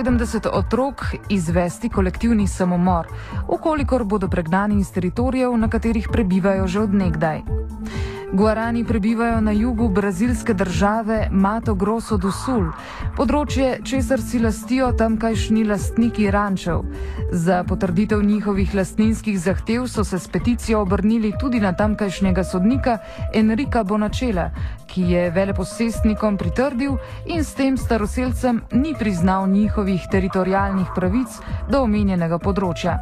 70 otrok izvesti kolektivni samomor, ukolikor bodo pregnani iz teritorijev, na katerih prebivajo že odnegdaj. Guarani prebivajo na jugu brazilske države Mato Grosso do Sul, področje, česar si lastijo tamkajšnji lastniki rančev. Za potrditev njihovih lastninskih zahtev so se s peticijo obrnili tudi na tamkajšnjega sodnika Enrika Bonačela, ki je veleposestnikom pritrdil in s tem staroselcem ni priznal njihovih teritorijalnih pravic do omenjenega področja.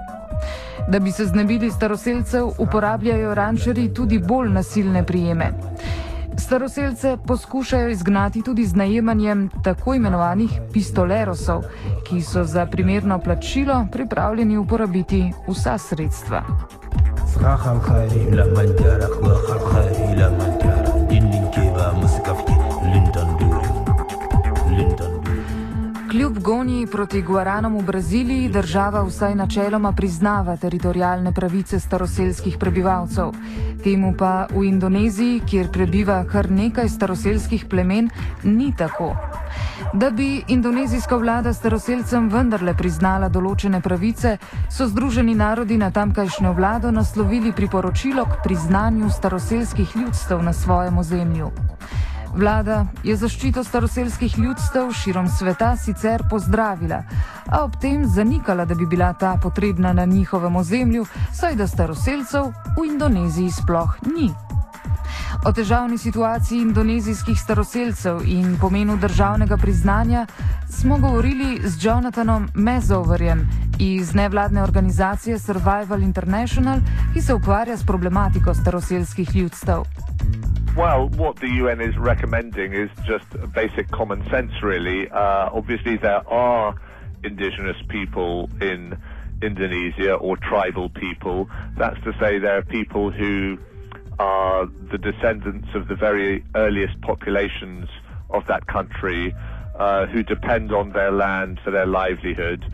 Da bi se znebili staroseljcev, uporabljajo rančeri tudi bolj nasilne prijeme. Staroseljce poskušajo izgnati tudi z najemanjem tako imenovanih pistolerosov, ki so za primerno plačilo pripravljeni uporabiti vsa sredstva. Skahal, kajri, la manjara, kva, kajri, la manjara, din, din, keva, muskavti, lindan, Kljub gonji proti Guaranom v Braziliji država vsaj načeloma priznava teritorijalne pravice staroselskih prebivalcev. Temu pa v Indoneziji, kjer prebiva kar nekaj staroselskih plemen, ni tako. Da bi indonezijska vlada staroselcem vendarle priznala določene pravice, so Združeni narodi na tamkajšnjo vlado naslovili priporočilo k priznanju staroselskih ljudstev na svojem ozemlju. Vlada je zaščito staroselskih ljudstev širom sveta sicer pozdravila, a ob tem zanikala, da bi bila ta potrebna na njihovem ozemlju, saj da staroselcev v Indoneziji sploh ni. O težavni situaciji indonezijskih staroselcev in pomenu državnega priznanja smo govorili z Jonathanom Mezoverjem iz nevladne organizacije Survival International, ki se ukvarja s problematiko staroselskih ljudstev. Well, what the UN is recommending is just basic common sense, really. Uh, obviously, there are indigenous people in Indonesia or tribal people. That's to say, there are people who are the descendants of the very earliest populations of that country uh, who depend on their land for their livelihood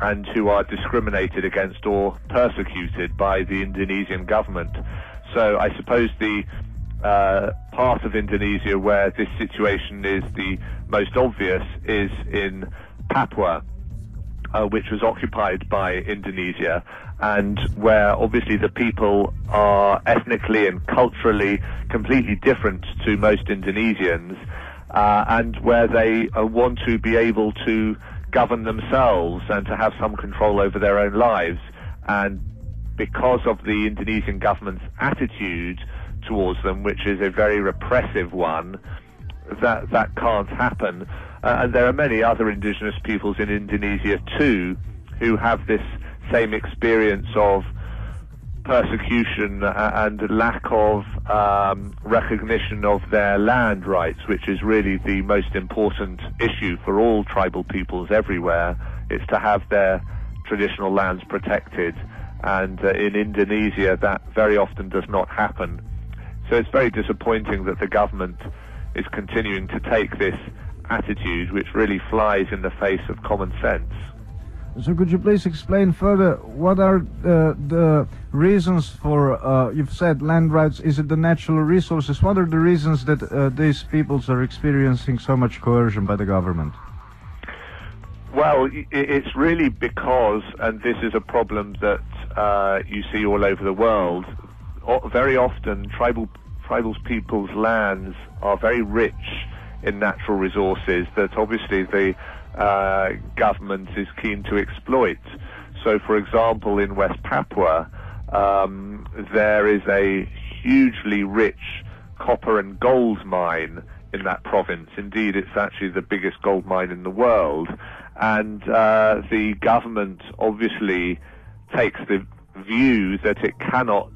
and who are discriminated against or persecuted by the Indonesian government. So I suppose the uh, part of Indonesia where this situation is the most obvious is in Papua, uh, which was occupied by Indonesia, and where obviously the people are ethnically and culturally completely different to most Indonesians, uh, and where they uh, want to be able to govern themselves and to have some control over their own lives. And because of the Indonesian government's attitude, towards them, which is a very repressive one, that that can't happen. Uh, and there are many other indigenous peoples in Indonesia too who have this same experience of persecution and lack of um, recognition of their land rights, which is really the most important issue for all tribal peoples everywhere. It's to have their traditional lands protected. And uh, in Indonesia, that very often does not happen. So it's very disappointing that the government is continuing to take this attitude, which really flies in the face of common sense. So could you please explain further what are the, the reasons for, uh, you've said land rights, is it the natural resources? What are the reasons that uh, these peoples are experiencing so much coercion by the government? Well, it's really because, and this is a problem that uh, you see all over the world, very often tribal tribal people's lands are very rich in natural resources that obviously the uh, government is keen to exploit. So, for example, in West Papua, um, there is a hugely rich copper and gold mine in that province. Indeed, it's actually the biggest gold mine in the world. And uh, the government obviously takes the view that it cannot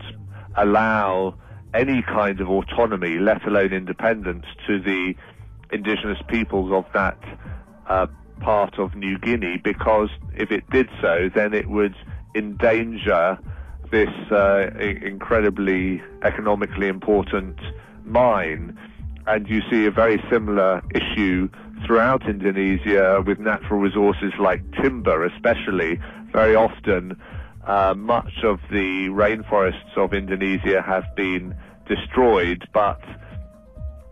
allow any kind of autonomy, let alone independence, to the indigenous peoples of that uh, part of New Guinea, because if it did so, then it would endanger this uh, incredibly economically important mine. And you see a very similar issue throughout Indonesia with natural resources like timber, especially. Very often, uh, much of the rainforests of Indonesia have been destroyed, but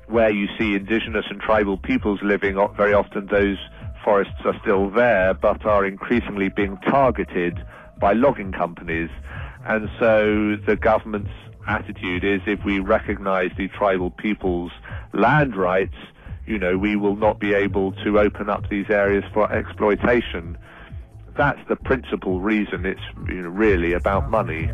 where you see indigenous and tribal peoples living, very often those forests are still there, but are increasingly being targeted by logging companies. And so the government's attitude is if we recognize the tribal people's land rights, you know, we will not be able to open up these areas for exploitation. That's the principal reason it's you know, really about money.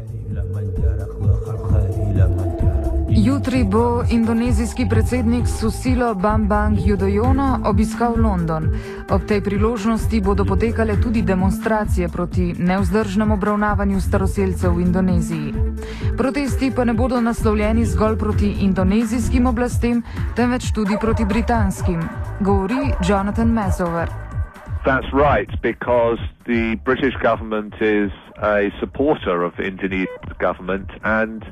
Jutri bo indonezijski predsednik Susilo Bambang Yudhoyono obiskal London. Ob tej priložnosti bodo potekale tudi demonstracije proti neuzdržnemu obravnavanju staroseljcev v Indoneziji. Protesti pa ne bodo naslovljeni zgolj proti indonezijskim oblastem, temveč tudi proti britanskim, govori Jonathan Masover. That's right, because the British government is a supporter of the Indonesian government and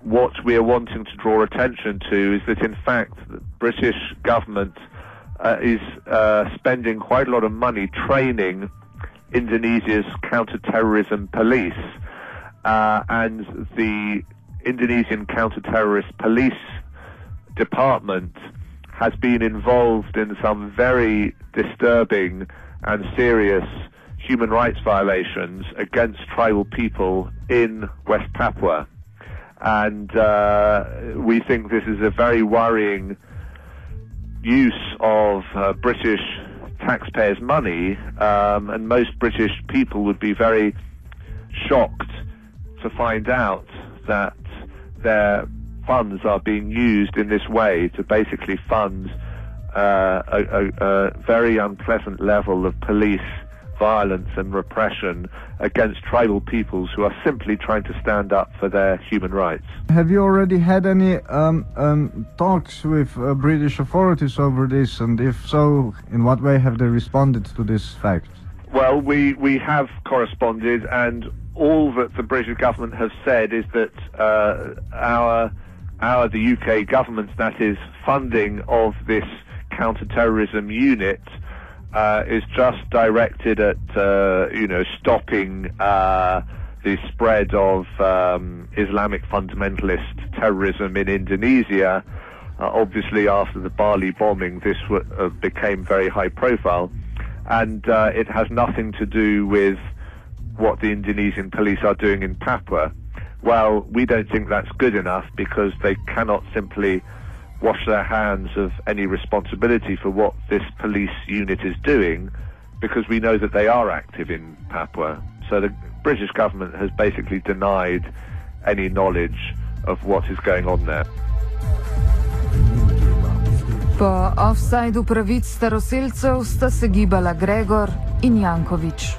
what we are wanting to draw attention to is that, in fact, the British government uh, is uh, spending quite a lot of money training Indonesia's counter-terrorism police, uh, and the Indonesian counter-terrorist police department has been involved in some very disturbing and serious human rights violations against tribal people in West Papua. And uh, we think this is a very worrying use of uh, British taxpayers' money, um, and most British people would be very shocked to find out that their funds are being used in this way to basically fund uh, a, a, a very unpleasant level of police violence and repression against tribal peoples who are simply trying to stand up for their human rights. Have you already had any um, um, talks with uh, British authorities over this, and if so, in what way have they responded to this fact? Well, we, we have corresponded, and all that the British government has said is that uh, our, our, the UK government's, that is, funding of this counter-terrorism unit uh, is just directed at uh, you know stopping uh, the spread of um, Islamic fundamentalist terrorism in Indonesia. Uh, obviously, after the Bali bombing, this w- uh, became very high profile, and uh, it has nothing to do with what the Indonesian police are doing in Papua. Well, we don't think that's good enough because they cannot simply wash their hands of any responsibility for what this police unit is doing because we know that they are active in Papua. So the British government has basically denied any knowledge of what is going on there. Po offsajdu pravic staroseljcev sta se gibala Gregor in Jankovič.